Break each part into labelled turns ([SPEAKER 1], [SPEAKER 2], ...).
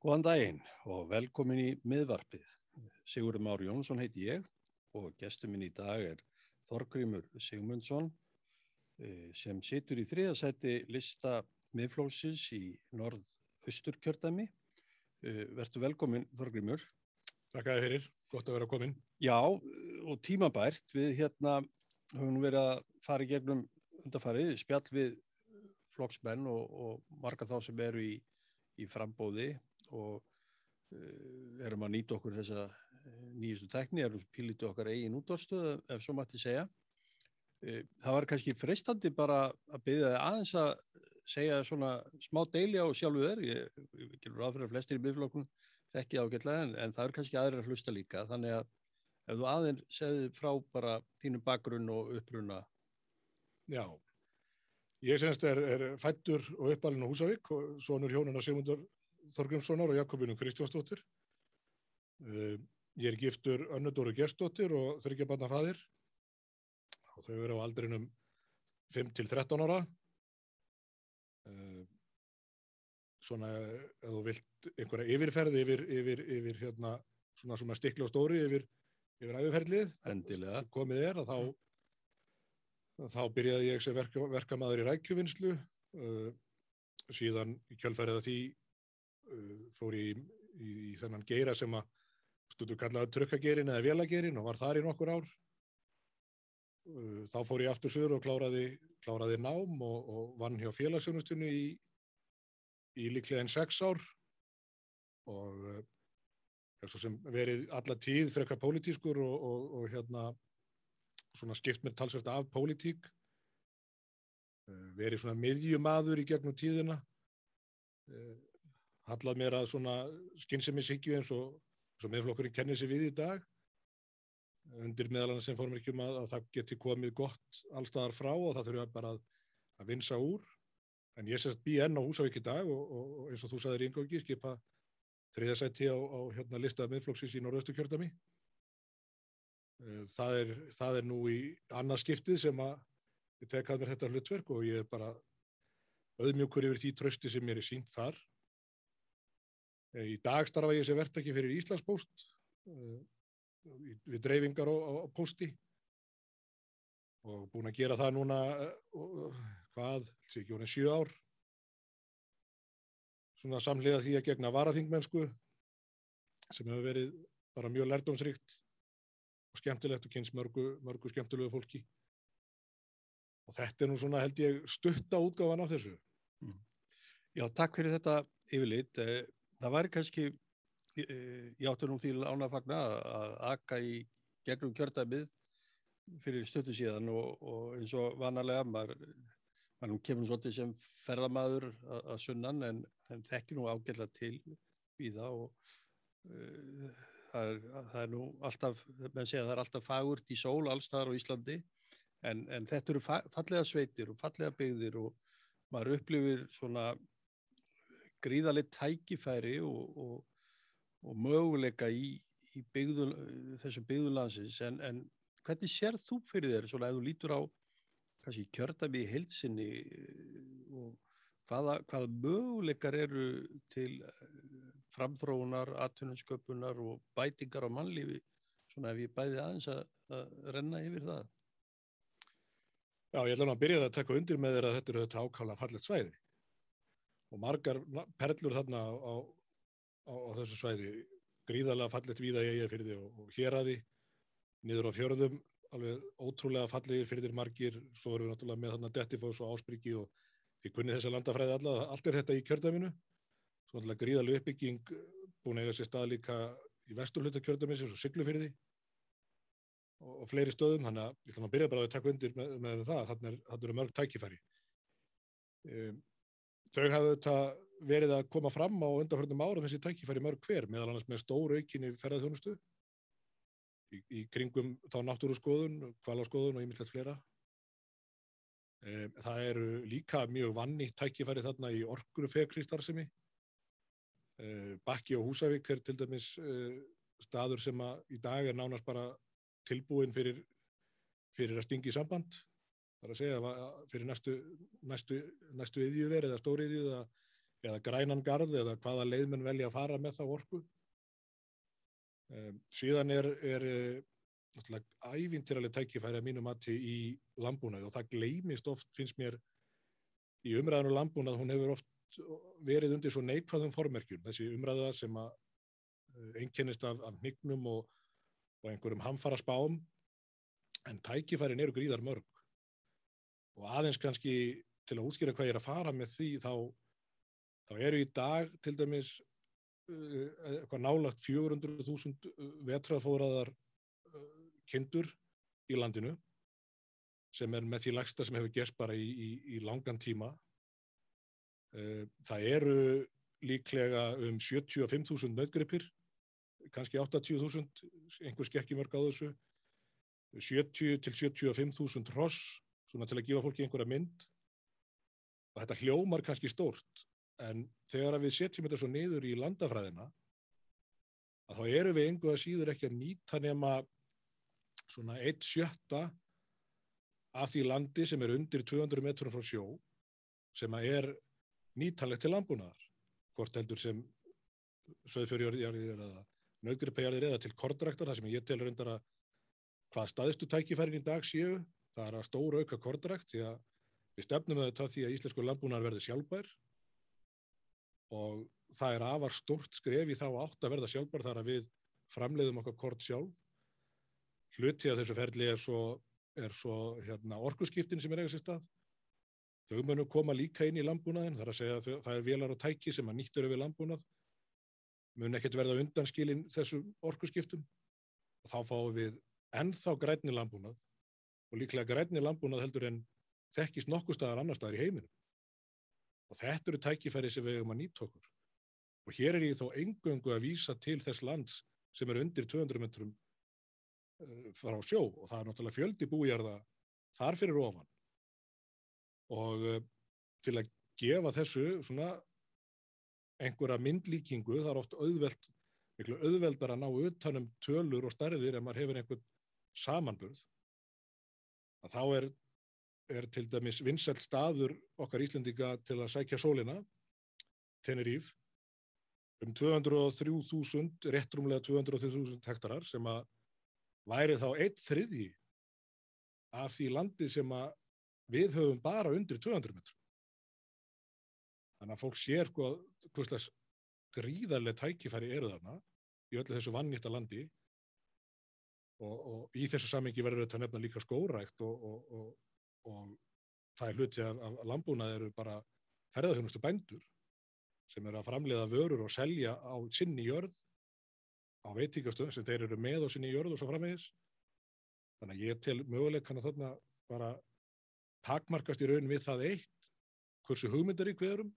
[SPEAKER 1] Góðan daginn og velkomin í miðvarpið. Sigurður Már Jónsson heiti ég og gestur minn í dag er Þorgrymur Sigmundsson eh, sem situr í þriðasætti lista miðflósins í norð-austurkjördami. Eh, Vertu velkomin Þorgrymur.
[SPEAKER 2] Takk að þið fyrir, gott að vera komin.
[SPEAKER 1] Já og tímabært við hérna höfum verið að fara í gegnum undarfarið, spjall við flokksmenn og, og marga þá sem eru í, í frambóði og uh, erum að nýta okkur þessa nýjustu tekni, erum pílítið okkar eigin útdórstöðu ef svo mætti segja. Uh, það var kannski freistandi bara að byggja þið aðeins að segja svona smá deili á sjálfu þér, ég, ég gerur aðfyrir flestir í byggflokkun ekki ágætlega en, en það er kannski aðrir að hlusta líka þannig að ef þú aðeins segði frá bara þínu bakgrunn og uppruna.
[SPEAKER 2] Já, ég semst er, er fættur og uppalinn á Húsavík og sonur hjónuna Sigmundur Þorgrímssonar og Jakobinu Kristjánsdóttir. Uh, ég er giftur Önnudóru Gerstóttir og þryggjabanna fæðir og þau eru á aldrinum 5 til 13 ára. Uh, svona, ef þú vilt einhverja yfirferði yfir, yfir, yfir hérna, svona, svona stikla og stóri yfir, yfir æfiferðlið.
[SPEAKER 1] Endilega.
[SPEAKER 2] Komið er að þá, þá byrjaði ég sem verka, verkamaður í rækjuvinnslu. Uh, síðan í kjölfærið að því fór ég í, í, í þennan geira sem að stundu kallaði trukkagerin eða vélagerin og var þar í nokkur ár. Uh, þá fór ég aftur sögur og kláraði, kláraði nám og, og vann hjá félagsjónustunni í, í líklega en sex ár. Og uh, svo sem verið alla tíð frekar pólitískur og, og, og hérna svona skipt mér talsvært af pólitík. Uh, verið svona miðjumadur í gegnum tíðina. Uh, hallað mér að svona skynnsemishyggju eins og sem meðflokkurinn kennir sér við í dag. Undir meðalann sem fórum ekki um að, að það geti komið gott allstaðar frá og það þurfa bara að, að vinsa úr. En ég sést bí enn á Húsavík í dag og, og, og eins og þú saðir yngangi skipa þriðasætti á, á hérna, listaða miðflokksins í norðaustu kjördami það er, það er nú í annað skiptið sem að ég tekað mér þetta hlutverk og ég er bara auðmjökur yfir því trösti sem mér er sínt þar Í dag starfa ég sem verktaki fyrir Íslandspost við dreifingar á, á, á posti og búin að gera það núna hvað, þessi ekki voruð sjö ár. Svona samlega því að gegna varaþingmennsku sem hefur verið bara mjög lærdomsrikt og skemmtilegt og kynns mörgu, mörgu skemmtilegu fólki. Og þetta er nú svona held ég stutta útgáfan af þessu.
[SPEAKER 1] Mm. Já, takk fyrir þetta yfirleitt það væri kannski ég átti nú því ánafagna að akka í gegnum kjördæmið fyrir stötu síðan og, og eins og vanalega maður, maður kemur svolítið sem ferðamaður að, sunnan en, en þekki nú ágjörlega til í það og uh, það, er, það er nú alltaf, menn segja það er alltaf fagurt í sól allstaðar á Íslandi en, en þetta eru fallega sveitir og fallega byggðir og maður upplifir svona gríðarlega tækifæri og, og, og möguleika í, í byggðu, þessu byggðulansins en, en hvernig sér þú fyrir þér svona ef þú lítur á kannski kjördami í heilsinni og hvaða, hvaða möguleikar eru til framþróunar, atvinnumsköpunar og bætingar á mannlífi svona ef ég bæði aðeins að, að renna yfir það?
[SPEAKER 2] Já, ég ætla nú að byrja það að taka undir með þér að þetta eru þetta ákála fallet svæði og margar perlur þarna á, á, á, á þessu svæði. Gríðarlega fallet víða fyrir því og, og hér að því niður á fjörðum alveg ótrúlega fallegir fyrir margir. Svo erum við náttúrulega með þarna Dettifós og Ásbríki og því kunni þessa landafræði alla. Allt er þetta í kjördaminu svo náttúrulega gríðarlega uppbygging búin eiga sér stað líka í vesturluta kjördamins og Siglufyrði og, og fleiri stöðum. Þannig að ég ætlum að byrja bara að taka undir með, með það. Þannig að það eru mörg tækifæri. Um, þau hafðu þetta verið að koma fram á undanfjörnum árum þessi tækifæri mörg hver meðal annars með stór aukinni ferðarþjónustu í, í kringum þá náttúruskoðun, kvalaskoðun og ymmislegt fleira. Um, það eru líka mjög vanni tækifæri þarna í orkurufekri starfsemi. Um, Bakki og Húsavík er til dæmis uh, staður sem í dag er nánast bara tilbúin fyrir, fyrir að stingi samband Það er að segja fyrir næstu, næstu, næstu yðjúver eða stóri yðjú að eða grænan garð eða hvaða leiðmenn velja að fara með þá orku. Um, síðan er, er ævintýraleg tækifæri að mínu mati í landbúnaði og það gleymist oft, finnst mér, í umræðinu landbúnað, hún hefur oft verið undir svo neikvæðum formerkjum, þessi umræða sem að einkennist af, af hnignum og, og einhverjum hamfara spám, en tækifærin eru gríðar mörg og aðeins kannski til að útskýra hvað ég er að fara með því þá, þá eru í dag til dæmis uh, eitthvað nálagt 400.000 vetraðfóðraðar uh, kindur í landinu sem er með því lagsta sem hefur gerst bara í, í, í langan tíma. Uh, það eru líklega um 75.000 nöðgripir kannski 80.000 einhver skekkjumörk á þessu. 70 til 75.000 hross svona til að gefa fólki einhverja mynd. Og þetta hljómar kannski stórt en þegar við setjum þetta svo niður í landafræðina að þá eru við einhverja síður ekki að nýta nema svona eitt sjötta af því landi sem er undir 200 metrum frá sjó sem að er nýtanlegt til landbúnaðar. Hvort heldur sem söðfjörðjarðir eða nöðgripejarðir eða til kortræktar þar sem ég telur undar að hvað staðistu tækifærin í dag séu það er að stóra auka kortrækt því að við stefnum þetta því að íslensku landbúnar verði sjálfbær. Og það er afar stort skref í þá átt að verða sjálfbær þar að við framleiðum okkar kort sjálf. Hluti að þessu ferli er svo, er svo hérna, orkuskiptin sem er eiga sér stað. Þau munum koma líka inn í landbúnaðin þar að segja að það er velar og tæki sem að nýttur yfir landbúnað. Mun ekkert verða undanskilin þessu orkuskiptum. Og þá fáum við ennþá grænni landbúnað og líklega grænni landbúnað heldur en þekkist nokkuð staðar annar staðar í heiminum. Og þetta eru tækifæri sem við hefum að nýta okkur. Og hér er ég þó engöngu að vísa til þess lands sem er undir 200 metrum uh, frá sjó og það er náttúrulega fjöldi bújarða þar fyrir ofan. Og uh, til að gefa þessu svona einhverja myndlíkingu, það er oft auðveld, miklu auðveldar að ná utanum tölur og starðir ef maður hefur einhvern samanburð að þá er, er til dæmis vinsælt staður okkar Íslendinga til að sækja sólina, Teneríf, um 203.000, réttrumlega 203.000 hektarar sem að væri þá eitt þriði af því landi sem að við höfum bara undir 200 metrum. Þannig að fólk sér hvað, hvað slags gríðarlega tækifæri eru þarna í öllu þessu vannýtta landi og, og í þessu samengi verður þetta nefna líka skórækt og, og, og það er hluti af, af landbúnað eru bara ferðarþjónustu bændur sem eru að framleiða vörur og selja á sinni jörð á veitíkastöðum sem þeir eru með á sinni jörð og svo framvegis. Þannig að ég tel möguleik hann að þarna bara takmarkast í raun við það eitt hversu hugmyndarík við erum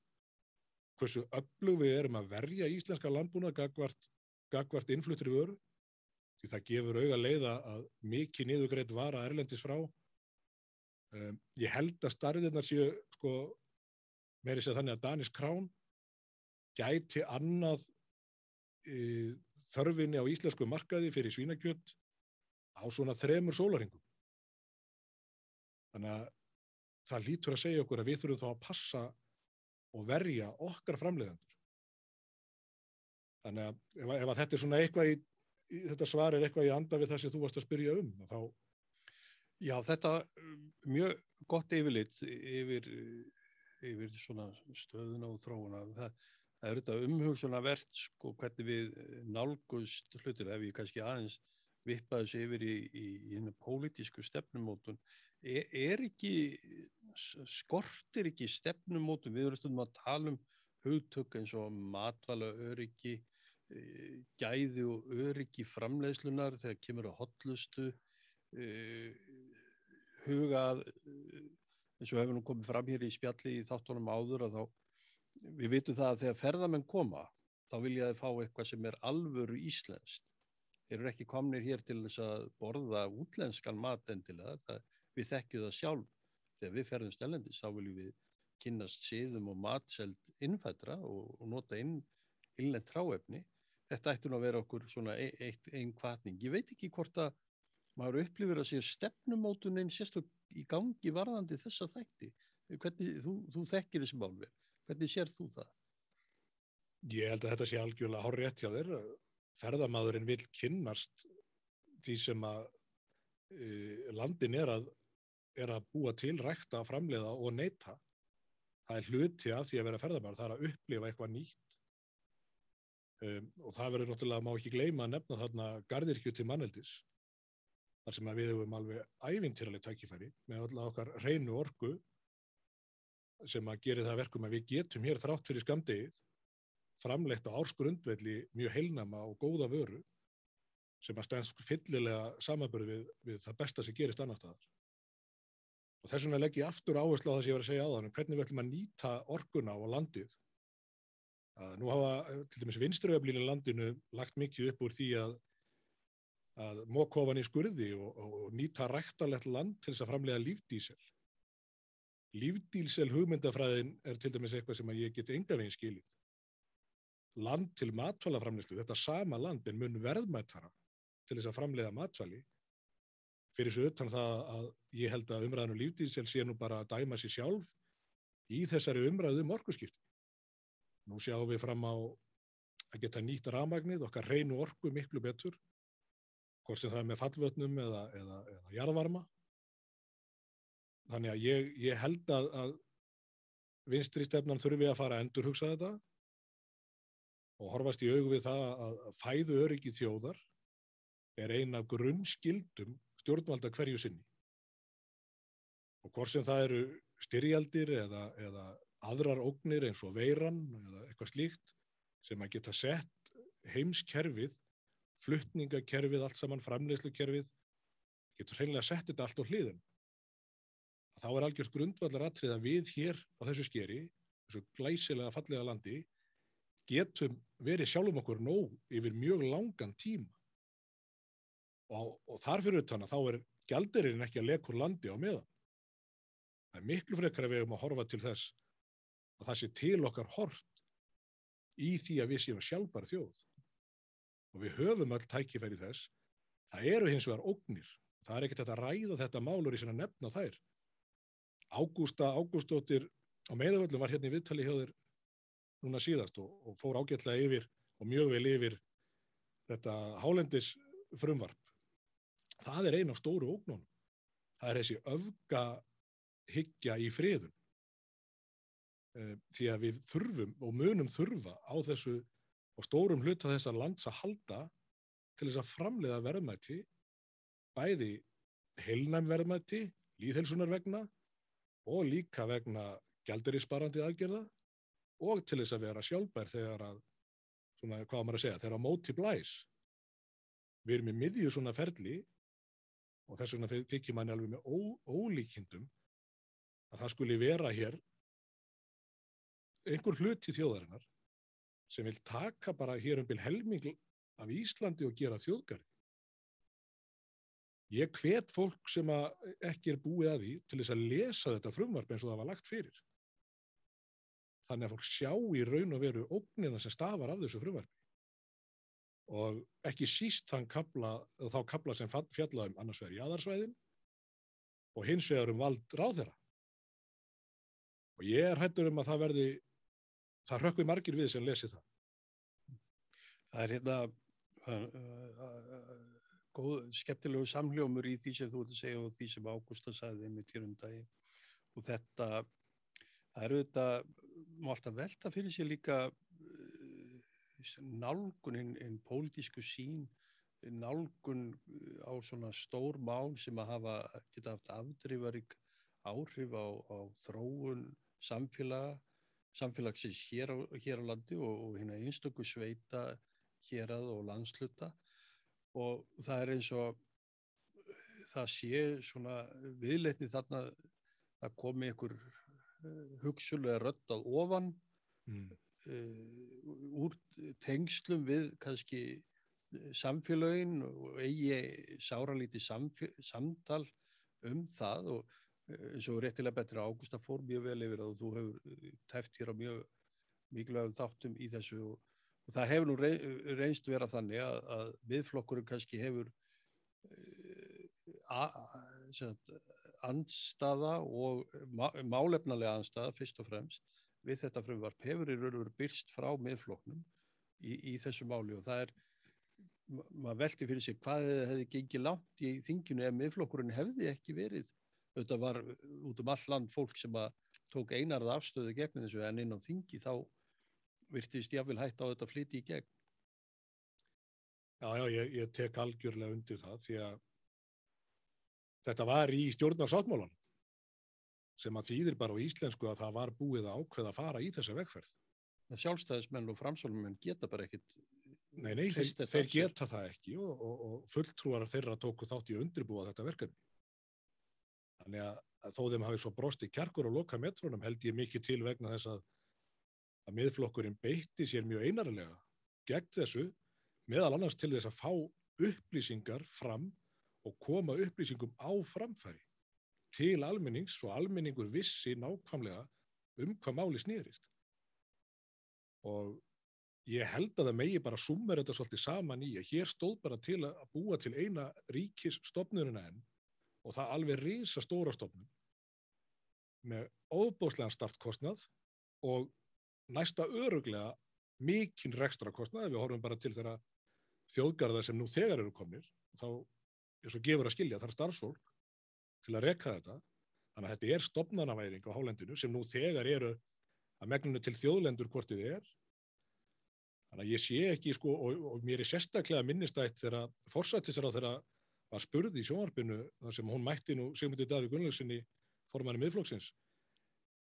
[SPEAKER 2] hversu öflug við erum að verja íslenska landbúnað gagvart, gagvart innfluttir vöru því það gefur auga leiða að mikið niðugreitt vara erlendis frá. Um, ég held að starðirnar séu sko, meiri sér þannig að Danis Krán gæti annað e, þörfinni á íslensku markaði fyrir svínakjött á svona þremur sólaringum. Þannig að það lítur að segja okkur að við þurfum þá að passa og verja okkar framleiðandur. Þannig að ef, ef að þetta er svona eitthvað í þetta svar er eitthvað í anda við það sem þú varst að spyrja um þá...
[SPEAKER 1] Já, þetta mjög gott yfirlit yfir, yfir stöðuna og þróuna. Það, það er þetta umhugsunarvert sko hvernig við nálgust hlutir. Ef ég kannski aðeins vippaði þessu yfir í, í, í hennu pólitísku stefnumótun er, er ekki skortir ekki stefnumótun? Við erum stundum að tala um hugtök eins og matvala öryggi gæði og öryggi framleiðslunar þegar kemur á hotlustu eh, hugað eh, eins og hefur nú komið fram hér í spjalli í þáttunum áður að þá við vitum það að þegar ferðamenn koma þá vilja þið fá eitthvað sem er alvöru íslenskt. Eru ekki komnir hér til þess að borða útlenskan mat endilega það, við þekkju það sjálf. Þegar við ferðum stellendis þá viljum við kynast síðum og matseld innfættra og, og nota inn innlend tráefni þetta ætti nú að vera okkur svona e, eitt einn kvartning. Ég veit ekki hvort að maður upplifir að sé stefnumótunin sérstök í gangi varðandi þessa þætti. Hvernig, þú, þú þekkir þessi málverð. Hvernig sér þú það?
[SPEAKER 2] Ég held að þetta sé algjörlega hár rétt hjá þér. Ferðamadurinn vil kynnast því sem að uh, landin er að, er að búa til, rækta, framleiða og neyta. Það er hluti af því að vera ferðamadur, það er að upplifa eitthvað nýtt. Um, og það verður náttúrulega, má ekki gleyma að nefna þarna gardirkju til manneldis. Þar sem við hefum alveg ævintýraleg tækifæri með alltaf okkar reynu orgu sem að gera það verkum að við getum hér þrátt fyrir skamdegið framleitt á ársgrundvelli mjög heilnama og góða vöru sem að stænsk fyllilega samanböru við, við það besta sem gerist annar staðar. Og þess vegna legg ég aftur áherslu á það sem ég var að segja á þannig, hvernig við ætlum að nýta orkuna á landið. Að nú hafa til dæmis vinströflinu landinu lagt mikið upp úr því að, að mókofan í skurði og, og, nýta ræktalegt land til þess að framlega lífdísel. Lífdísel hugmyndafræðin er til dæmis eitthvað sem ég get enga veginn skilið land til matvælaframleyslu, þetta sama land en mun verðmættara til þess að framleiða matvæli fyrir svo utan það að ég held að umræðinu um lífdísel sé nú bara að dæma sér sjálf í þessari umræðu um orkuskipti. Nú sjáum við fram á að geta nýtt ramagnið, okkar reynu orku miklu betur, hvort sem það er með fallvötnum eða, eða, eða jarðvarma. Þannig að ég, ég held að, að vinstri stefnan þurfi að fara að endur hugsa þetta og horfast í augu við það að fæðu öryggi þjóðar er eina af grunnskildum stjórnvalda hverju sinni. Og hvort sem það eru styrjaldir eða, eða aðrar ógnir eins og veiran eða eitthvað slíkt sem að geta sett heimskerfið, fluttningakerfið, allt saman framleyslukerfið, getur hreinlega sett þetta allt á hliðin. Þá er algjörð grundvallar aðtrið að við hér á þessu skeri, þessu glæsilega fallega landi, getum verið sjálfum okkur nóg yfir mjög langan tíma og, og þar fyrir utan að þá er gældirinn ekki að lekur landi á meðan. Það er miklu frekar að við hefum að horfa til þess að það sé til okkar hort í því að við séum sjálfbar þjóð og við höfum öll tækifæri þess. Það eru hins vegar ógnir. Það er ekkert að ræða þetta málur í svona nefna þær. Ágústa Ágústóttir á meðavöldum var hérna í viðtali hjá þér núna síðast og, og fór ágætlega yfir og mjög vel yfir þetta hálendis frumvarp. Það er eina stóru ógnunum. Það er þessi öfga hyggja í friðun. E, því að við þurfum og munum þurfa á þessu og stórum hluta þessar lands að halda til þess að framleiða verðmætti, bæði heilnæm verðmætti, líðhelsunar vegna og líka vegna gældurisparandi aðgerða og til þess að vera sjálfbær þegar að, svona, hvað maður að segja, þegar að móti blæs. Við erum í miðju svona ferli og þess vegna þykir manni alveg með ó, ólíkindum að það skuli vera hér einhver hluti þjóðarinnar sem vil taka bara hér um byrj helming af Íslandi og gera þjóðgarði. Ég hvet fólk sem ekki er búið að því til þess að lesa þetta frumvarp eins og það var lagt fyrir. Þannig að fólk sjá í raun og veru ógnina sem stafar af þessu frumvarfi og ekki síst kabla, þá kabla sem fjallaðum annars vegar í aðarsvæðin og hins vegar um vald ráðherra. Og ég er hættur um að það verði það rökkvi margir við sem lesi það.
[SPEAKER 1] Það er hérna uh, uh, góð, skemmtilegu samljómur í því sem þú ert að segja og því sem Ágústa sagði með týrundagi og þetta það eru þetta má alltaf velta fyrir sér líka uh, nálgun ein pólitísku sín nálgun á svona stór mál sem að hafa geta haft afdrifarík áhrif á, á þróun samfélag samfélagsins hér á, hér á landi og, og hérna einstöku sveita hér að og landsluta og það er eins og það sé svona viðleitni þarna að komi ykkur hugsulega röttað ofan mm. uh, úr tengslum við kannski eh, samfélögin og eigi sáralíti samtal um það og eh, eins og réttilega betra Ágústa fór mjög vel yfir og þú hefur tæft hér á mjög mikilvægum þáttum í þessu og, og það hefur nú reynst vera þannig að, að viðflokkurinn kannski hefur að, að, andstaða og málefnalega andstaða fyrst og fremst við þetta frumvarp hefur í raun og veru byrst frá miðfloknum í, í þessu máli og það er ma- maður velti fyrir sig hvað hefði gengið langt í þinginu ef miðflokkurinn hefði ekki verið þetta var út um all land fólk sem að tók einarða afstöðu gegn þessu en inn á þingi þá virtist jáfnvel hægt á þetta flyti í gegn
[SPEAKER 2] Já, já, ég, ég tek algjörlega undir það því að þetta var í stjórnarsáttmálan sem að þýðir bara á íslensku að það var búið að ákveða að fara í þessa vegferð.
[SPEAKER 1] að sjálfstæðismenn og framsólumenn geta bara ekkit
[SPEAKER 2] Nei, nei, þeir, þeir geta það ekki og, og, og fulltrúar þeirra tóku þátt í að undirbúa þetta verkefni. Þannig að, að þó þeim hafi svo brosti kjarkur og loka metrónum held ég mikið til vegna þess að, að miðflokkurinn beitti sér mjög einarlega gegn þessu meðal annars til þess að fá upplýsingar fram og koma upplýsingum á framfæri til almennings og almenningur vissi nákvæmlega um hvað máli snýrist. Og ég held að það megi bara summer þetta svolítið saman í að hér stóð bara til að búa til eina ríkis stopnunina enn og það alveg risa stóra stopnun með óbóðslegan startkostnað og næsta öruglega mikinn rekstra kostnað ef við horfum bara til þeirra þjóðgarða sem nú þegar eru komnir þá eins og gefur að skilja þar starfsfólk til að reka þetta. Þannig að þetta er stopnanaværing á hálendinu sem nú þegar eru að megninu til þjóðlendur hvort þið er. Þannig að ég sé ekki, sko, og, og mér er sérstaklega minnistætt þegar forsættisra þeirra var spurð í sjónvarpinu þar sem hún mætti nú Sigmundi Davík Gunnlaugsinni formanni miðflokksins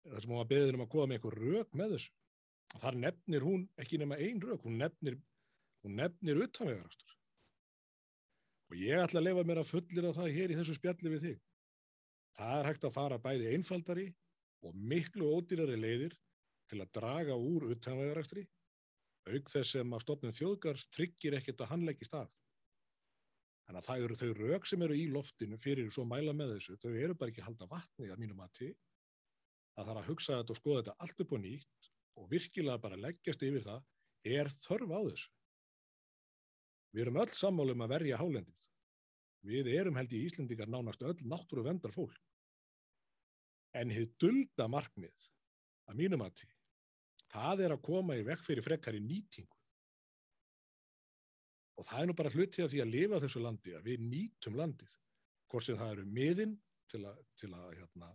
[SPEAKER 2] þar sem hún var beðin um að koma með eitthvað rök með þessu. Og þar nefnir hún ekki nema ein rök, hún nefnir, hún nefnir utanvegarastur. Og ég ætla að lefa mér að fullir að það hér í þessu spjalli við þig. Það er hægt að fara bæði einfaldari og miklu ódýrari leiðir til að draga úr utanvegarastri auk þess sem að stofnum þjóðgars tryggir ekkert að hann leggist af. Þannig að það eru þau rauk sem eru í loftinu fyrir svo mæla með þessu, þau eru bara ekki að halda vatni að mínum að til. Það þarf að hugsa þetta og skoða þetta allt upp og nýtt og virkilega bara leggjast yfir það, er þörf á þessu. Við erum öll sammálu um að verja hálendið. Við erum held í Íslendingar nánast öll náttúru vendar fólk. En hefur dulda markmið að mínum að til það er að koma í vekk fyrir frekkari nýtingu. Og það er nú bara hluti af því að lifa þessu landi, að við nýtum landið. Hvort sem það eru miðin til að, til að hérna,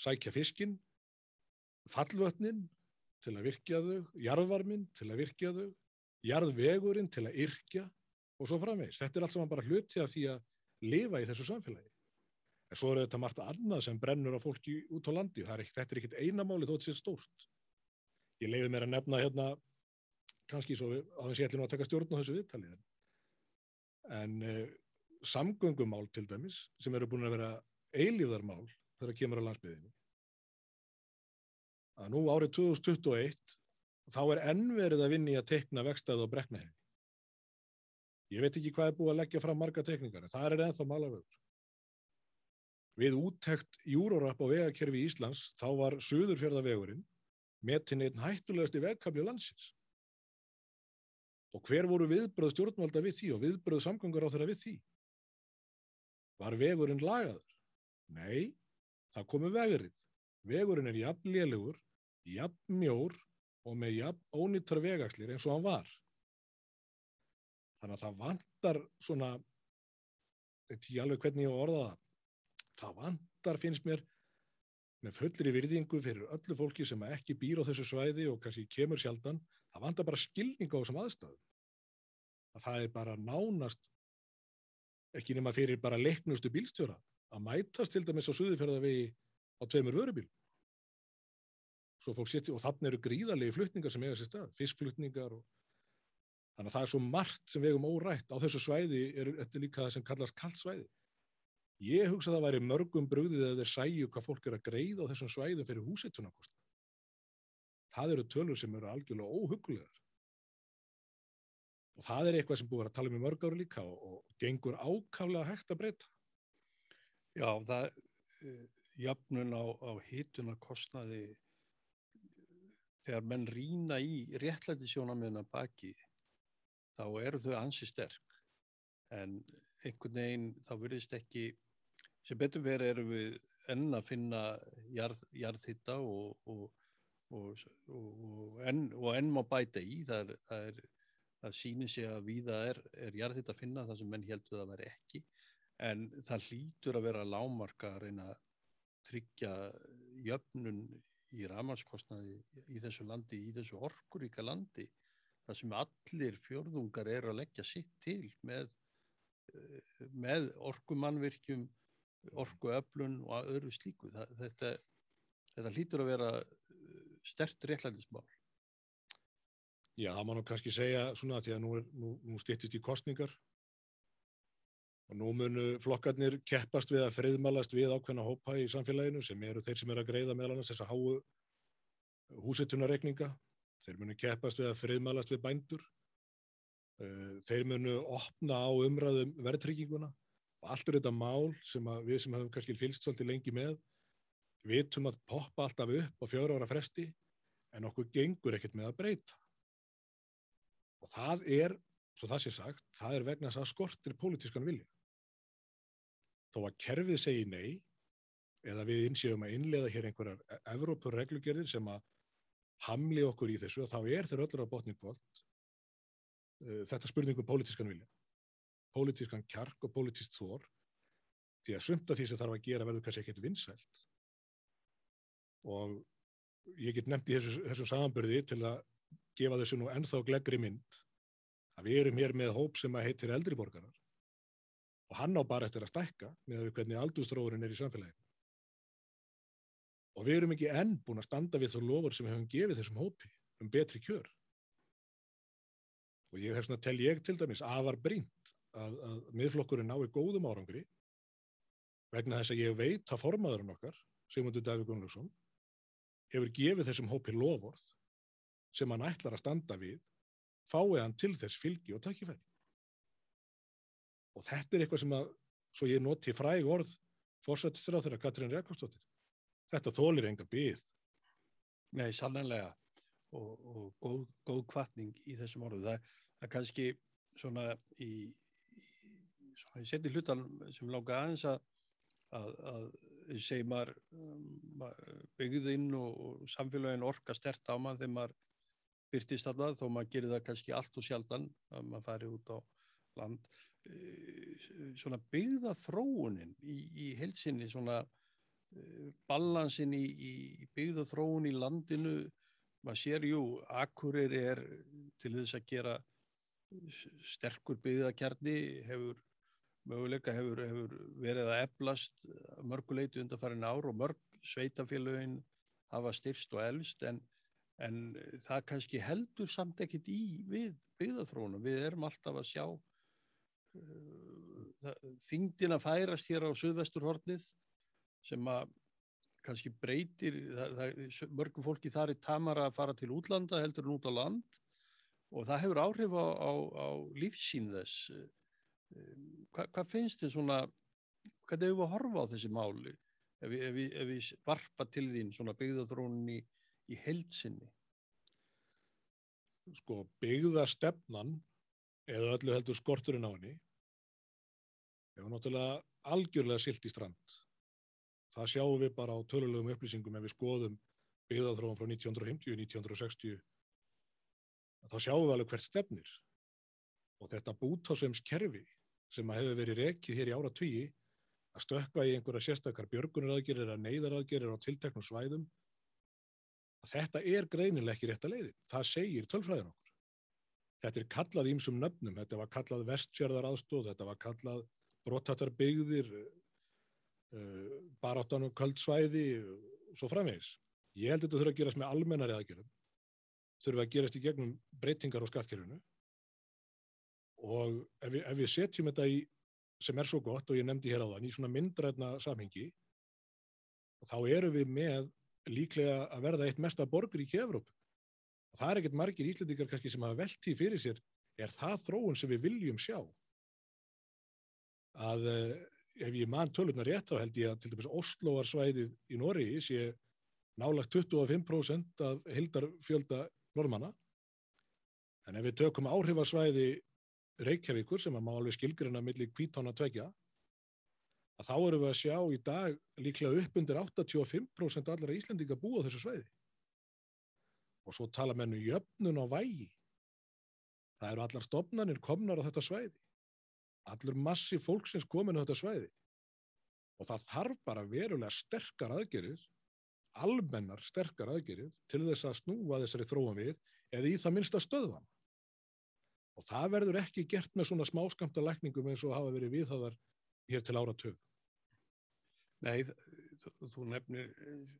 [SPEAKER 2] sækja fiskin, fallvötnin til að virkja þau, jarðvarmin til að virkja þau, jarðvegurinn til að yrkja og svo framvegis. Þetta er allt saman bara hluti af því að lifa í þessu samfélagi. En svo eru þetta margt annað sem brennur á fólki út á landi. Er ekki, þetta er ekkit einamáli þó þetta sé stórt ég leiði mér að nefna hérna kannski svo að ég ætli nú að taka stjórn á þessu viðtali en uh, samgöngumál til dæmis sem eru búin að vera eilíðarmál þegar kemur á landsbyðinu að nú árið 2021 þá er ennverið að vinni að tekna vekstað og breknahefi ég veit ekki hvað er búið að leggja fram marga tekningar en það er ennþá malavögur við úttekt júrorap á vegakerfi í Íslands þá var Suðurfjörðavegurinn metin einn hættulegasti vegkabli landsins. Og hver voru viðbröð stjórnvalda við því og viðbröð samgangur á þeirra við því? Var vegurinn lagaður? Nei, það komu vegurinn. Vegurinn er jafn lélugur, jafn mjór og með jafn ónýttar vegakslir eins og hann var. Þannig að það vantar svona, þetta er alveg hvernig ég orða það, það vantar finnst mér með fullri virðingu fyrir öllu fólki sem ekki býr á þessu svæði og kannski kemur sjaldan, það vantar bara skilning á þessum aðstæðum. Að það er bara nánast, ekki nema fyrir bara leiknustu bílstjóra, að mætast til dæmis á suðufjörðavegi á tveimur vörubíl. Setja, og þannig eru gríðarlegi flutningar sem eiga sér stað, fiskflutningar og þannig að það er svo margt sem vegum órætt. Á þessu svæði er þetta líka það sem kallast kallt svæði. Ég hugsa að það væri mörgum brugðið að þeir sæju hvað fólk er að greiða á þessum svæðum fyrir húsittunarkost. Það eru tölur sem eru algjörlega óhugulegar. Og það er eitthvað sem búið að tala um í mörg ári líka og, og gengur ákaflega hægt að breyta.
[SPEAKER 1] Já, það uh, jafnun á, á hitunarkostnaði þegar menn rýna í réttlæti sjónamiðna baki þá eru þau ansi sterk en einhvern veginn þá verðist ekki sem betur verið erum við enn að finna jarð, jarðhitta og, og, og, og, enn, og enn má bæta í. Það er, það, er, það sýnir sig að víða er, er jarðhitt að finna það sem menn heldur að vera ekki. En það hlýtur að vera lámarka að reyna að tryggja jöfnun í ramarskostnaði í þessu landi, í þessu orkuríka landi þar sem allir fjörðungar er að leggja sitt til með, með orkumannvirkjum orkuöflun og öðru slíku. Það, þetta, þetta hlýtur að vera stert réttlændismál
[SPEAKER 2] Já, það má nú kannski segja svona því að nú, nú, nú stýttist í kostningar og nú munu flokkarnir keppast við að friðmalast við ákveðna hópa í samfélaginu sem eru þeir sem eru að greiða meðal annars þessa háu húsitunarekninga þeir munu keppast við að friðmalast við bændur. Eh, þeir munu opna á umræðum verðtrygginguna. Og allt er þetta mál sem við sem hefum kannski fylgst svolítið lengi með vitum að poppa alltaf upp á fjóra ára fresti en okkur gengur ekkert með að breyta. Og það er, svo það sé sagt, það er vegna þess að skortir pólitískan vilja. Þó að kerfið segi nei, eða við insýðum að innlega hér einhverjar Evrópur reglugerðir sem að hamli okkur í þessu, þá er þeir öllur á botningvöld uh, þetta spurningum pólitískan vilja. Pólitískan kjark og pólitíst þór, því að sumt af því sem þarf að gera verður kannski ekkert vinsælt og ég get nefnt í þessu, þessu samanbyrði til að gefa þessu nú ennþá gleggri mynd að við erum hér með hóp sem að heitir eldriborgarar og hann á bara eftir að stækka með að hvernig aldustróðurinn er í samfélaginu. Og við erum ekki enn búin að standa við þá lofur sem við hefum gefið þessum hópi um betri kjör. Og ég hef svona tel ég til dæmis afar brínt að, að miðflokkurinn nái góðum árangri vegna þess að ég veit að formaðurinn okkar, Sigmundur Davík Gunnlaugsson, hefur gefið þessum hópi lofórð sem hann ætlar að standa við fáið hann til þess fylgi og takkifæri. Og þetta er eitthvað sem að, svo ég noti fræg orð fórsættistur á þeirra Katrín Rekvarsdóttir. Þetta þólir enga byggð.
[SPEAKER 1] Nei, sannlega og, og góð, góð kvartning í þessum orðu. Það er kannski svona í, í í seti hlutan sem lága aðeins að, að, að segir maður um, byggðinn og, samfélagin orka stert á mann þegar maður byrtist alltaf þó maður gerir það kannski allt og sjaldan að maður fari út á land. E, svona byggða þróunin í, í helsinni svona e, balansin í, í byggða þróun í landinu maður sér jú, akkurir er til þess að gera sterkur byggðakjarni hefur möguleika hefur, hefur verið að eflast mörguleitu undanfærin ár og mörg sveitafélagin hafa styrst og elst en, en það kannski heldur samt ekkit í við byggðarþrónum. Við erum alltaf að sjá uh, þingdina færast hér á söðvesturhornið sem að kannski breytir, það, það, mörgum fólki þar er tamara að fara til útlanda heldur en út á land og það hefur áhrif á, á, á lífsín þess Hva, hvað finnst þið svona, hvað hefur við að horfa á þessi máli ef við, ef við, ef við varpa til þín svona byggðathrónun í, heilsinni?
[SPEAKER 2] Sko byggðastefnan eða öllu heldur skorturinn á henni hefur náttúrulega algjörlega silt í strand. Það sjáum við bara á tölulegum upplýsingum ef við skoðum byggðathróun frá 1950-1960 þá sjáum við alveg hvert stefnir og þetta bútásvems kerfi sem að hefur verið rekið hér í ára tvíi að stökka í einhverja sérstakar björgunaraðgerir eða neyðaraðgerir á tilteknum svæðum þetta er greinileg ekki rétt að leiði það segir tölfræðin okkur. Þetta er kallað ímsum nöfnum. Þetta var kallað vestfjörðar aðstóð þetta var kallað brotattar byggðir uh, baráttanum kvöldsvæði og svo framvegis. Ég held að þetta þurfa að gerast með almennari aðgerum þurfa að gerast í gegnum breytingar á skattkerfinu og ef við, ef við setjum þetta í sem er svo gott og ég nefndi hér á þann í svona myndræðna samhengi þá eru við með líklega að verða eitt mesta borgur í Kefrup og það er ekkert margir íslendikar kannski sem hafa veltið fyrir sér er það þróun sem við viljum sjá? Að eh, ef ég mann tölurna rétt þá held ég að til dæmis Osloarsvæðið í Nóri sé nálagt 25% af hildarfjölda normanna en ef við tökum áhrifarsvæði Reykjavíkur sem að má alveg skilgrina millir kvítána tvekja að þá eru við að sjá í dag líklega upp undir 85% allra Íslandinga búa þessu sveiði og svo tala mennu jöfnun á vægi. Það eru allar stopnarnir komnar á þetta svæði. Allur massi fólksins komin á þetta svæði. Og það þarf bara verulega sterkar aðgerir, almennar sterkar aðgerir til þess að snúa þessari þróan við eða í það minnsta stöðvan. Og það verður ekki gert með svona smáskamta lækningum eins og hafa verið viðhæðar hér til ára tög.
[SPEAKER 1] Nei, þú nefnir,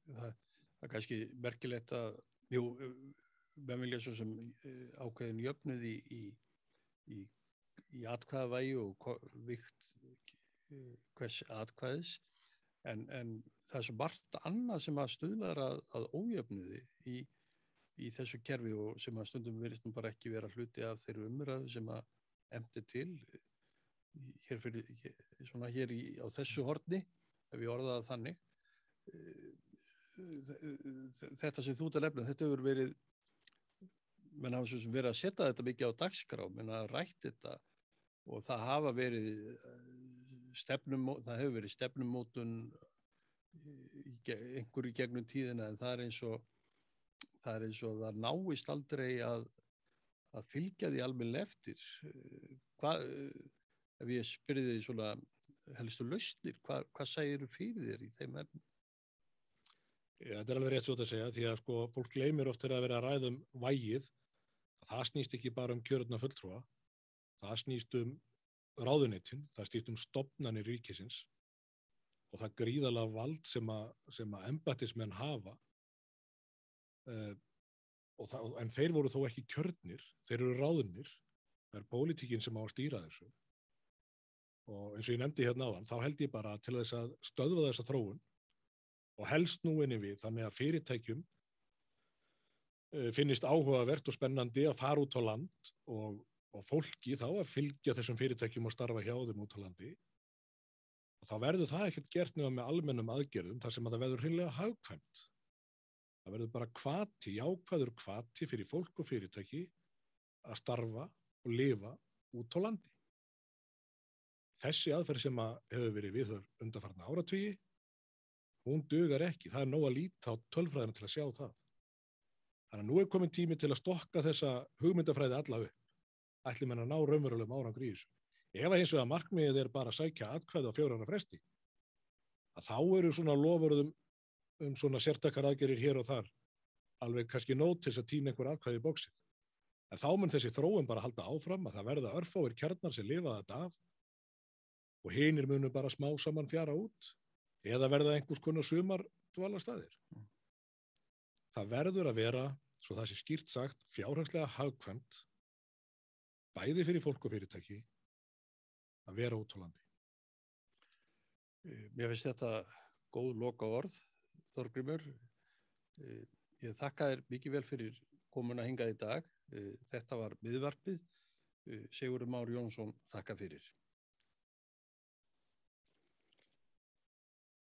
[SPEAKER 1] það, það er kannski merkilegt að, jú, vilja svo sem ákveðin jöfnuð í, í, í, í atkvæðavægi og vikt hvers atkvæðis, en, en það er svo margt annað sem að stuðlar að, að ójöfnuði í, í þessu kerfi og sem að stundum verist nú bara ekki vera hluti af þeirru umræðu sem að emti til hér, fyrir, svona hér í, á þessu horni, ef ég orðaði þannig. Þetta sem þú ert að nefna, þetta hefur verið, menn hafa svo sem verið að setja þetta mikið á dagskrá, menn að rætt þetta og það hafa verið stefnum, það hefur verið stefnumótun einhverju gegnum tíðina en það er eins og það er eins og það náist aldrei að, að fylgja því almenna eftir hvað, ef ég spyrði því svona helstu lausnir, hvað, hvað segir þú fyrir þér í þeim efnum?
[SPEAKER 2] Þetta er alveg rétt svo að segja því að sko fólk gleymir oft þegar að vera að ræða um vægið, það snýst ekki bara um kjörðuna fulltrúa, það snýst um ráðunitin, það snýst um stopnarnir ríkisins og það gríðala vald sem að, að embatismenn hafa það, en þeir voru þó ekki kjörnir, þeir eru ráðunir, það er pólitíkin sem á að stýra þessu. Og eins og ég nefndi hérna á þann, þá held ég bara til þess að stöðva þessa þróun og helst nú inni við þannig að fyrirtækjum uh, finnist áhugavert og spennandi að fara út á land og, og fólki þá að fylgja þessum fyrirtækjum og starfa hjá þeim út á landi. Og þá verður það ekkert gert nefnum með almennum aðgerðum þar sem að það verður hreinlega hagkvæmt. Það verður bara kvati, jákvæður kvati fyrir fólk og fyrirtæki að starfa og lifa út á landi. Þessi aðferð sem að hefur verið viðhör undanfarnar áratvíi, hún dögar ekki. Það er nóg að líta á tölfræðina til að sjá það. Þannig að nú er komin tími til að stokka þessa hugmyndafræði alla upp. Ætli menn að ná raunverulegum árangur í þessu. Ef að eins og að markmiðið er bara að sækja atkvæði á fjórara fresti, að þá eru svona lofurðum um svona sértakar aðgerir hér og þar, alveg kannski nót til þess að týna einhver atkvæði í bóksið. En þá mun þessi þróum bara halda áfram að það verða örfáir kjarnar sem lifa þetta af og hinnir munum bara smá saman fjara út eða verða einhvers konar sumar dvala staðir. Mm. Það verður að vera, svo það sé skýrt sagt, fjárhagslega hagkvæmt, bæði fyrir fólk og fyrirtæki, að vera út á landi.
[SPEAKER 1] Mér finnst þetta góð loka orð, Þorgrymur. Ég þakka þér mikið vel fyrir komuna hingað í dag. Þetta var miðvarpið. Sigurður Már Jónsson, þakka fyrir.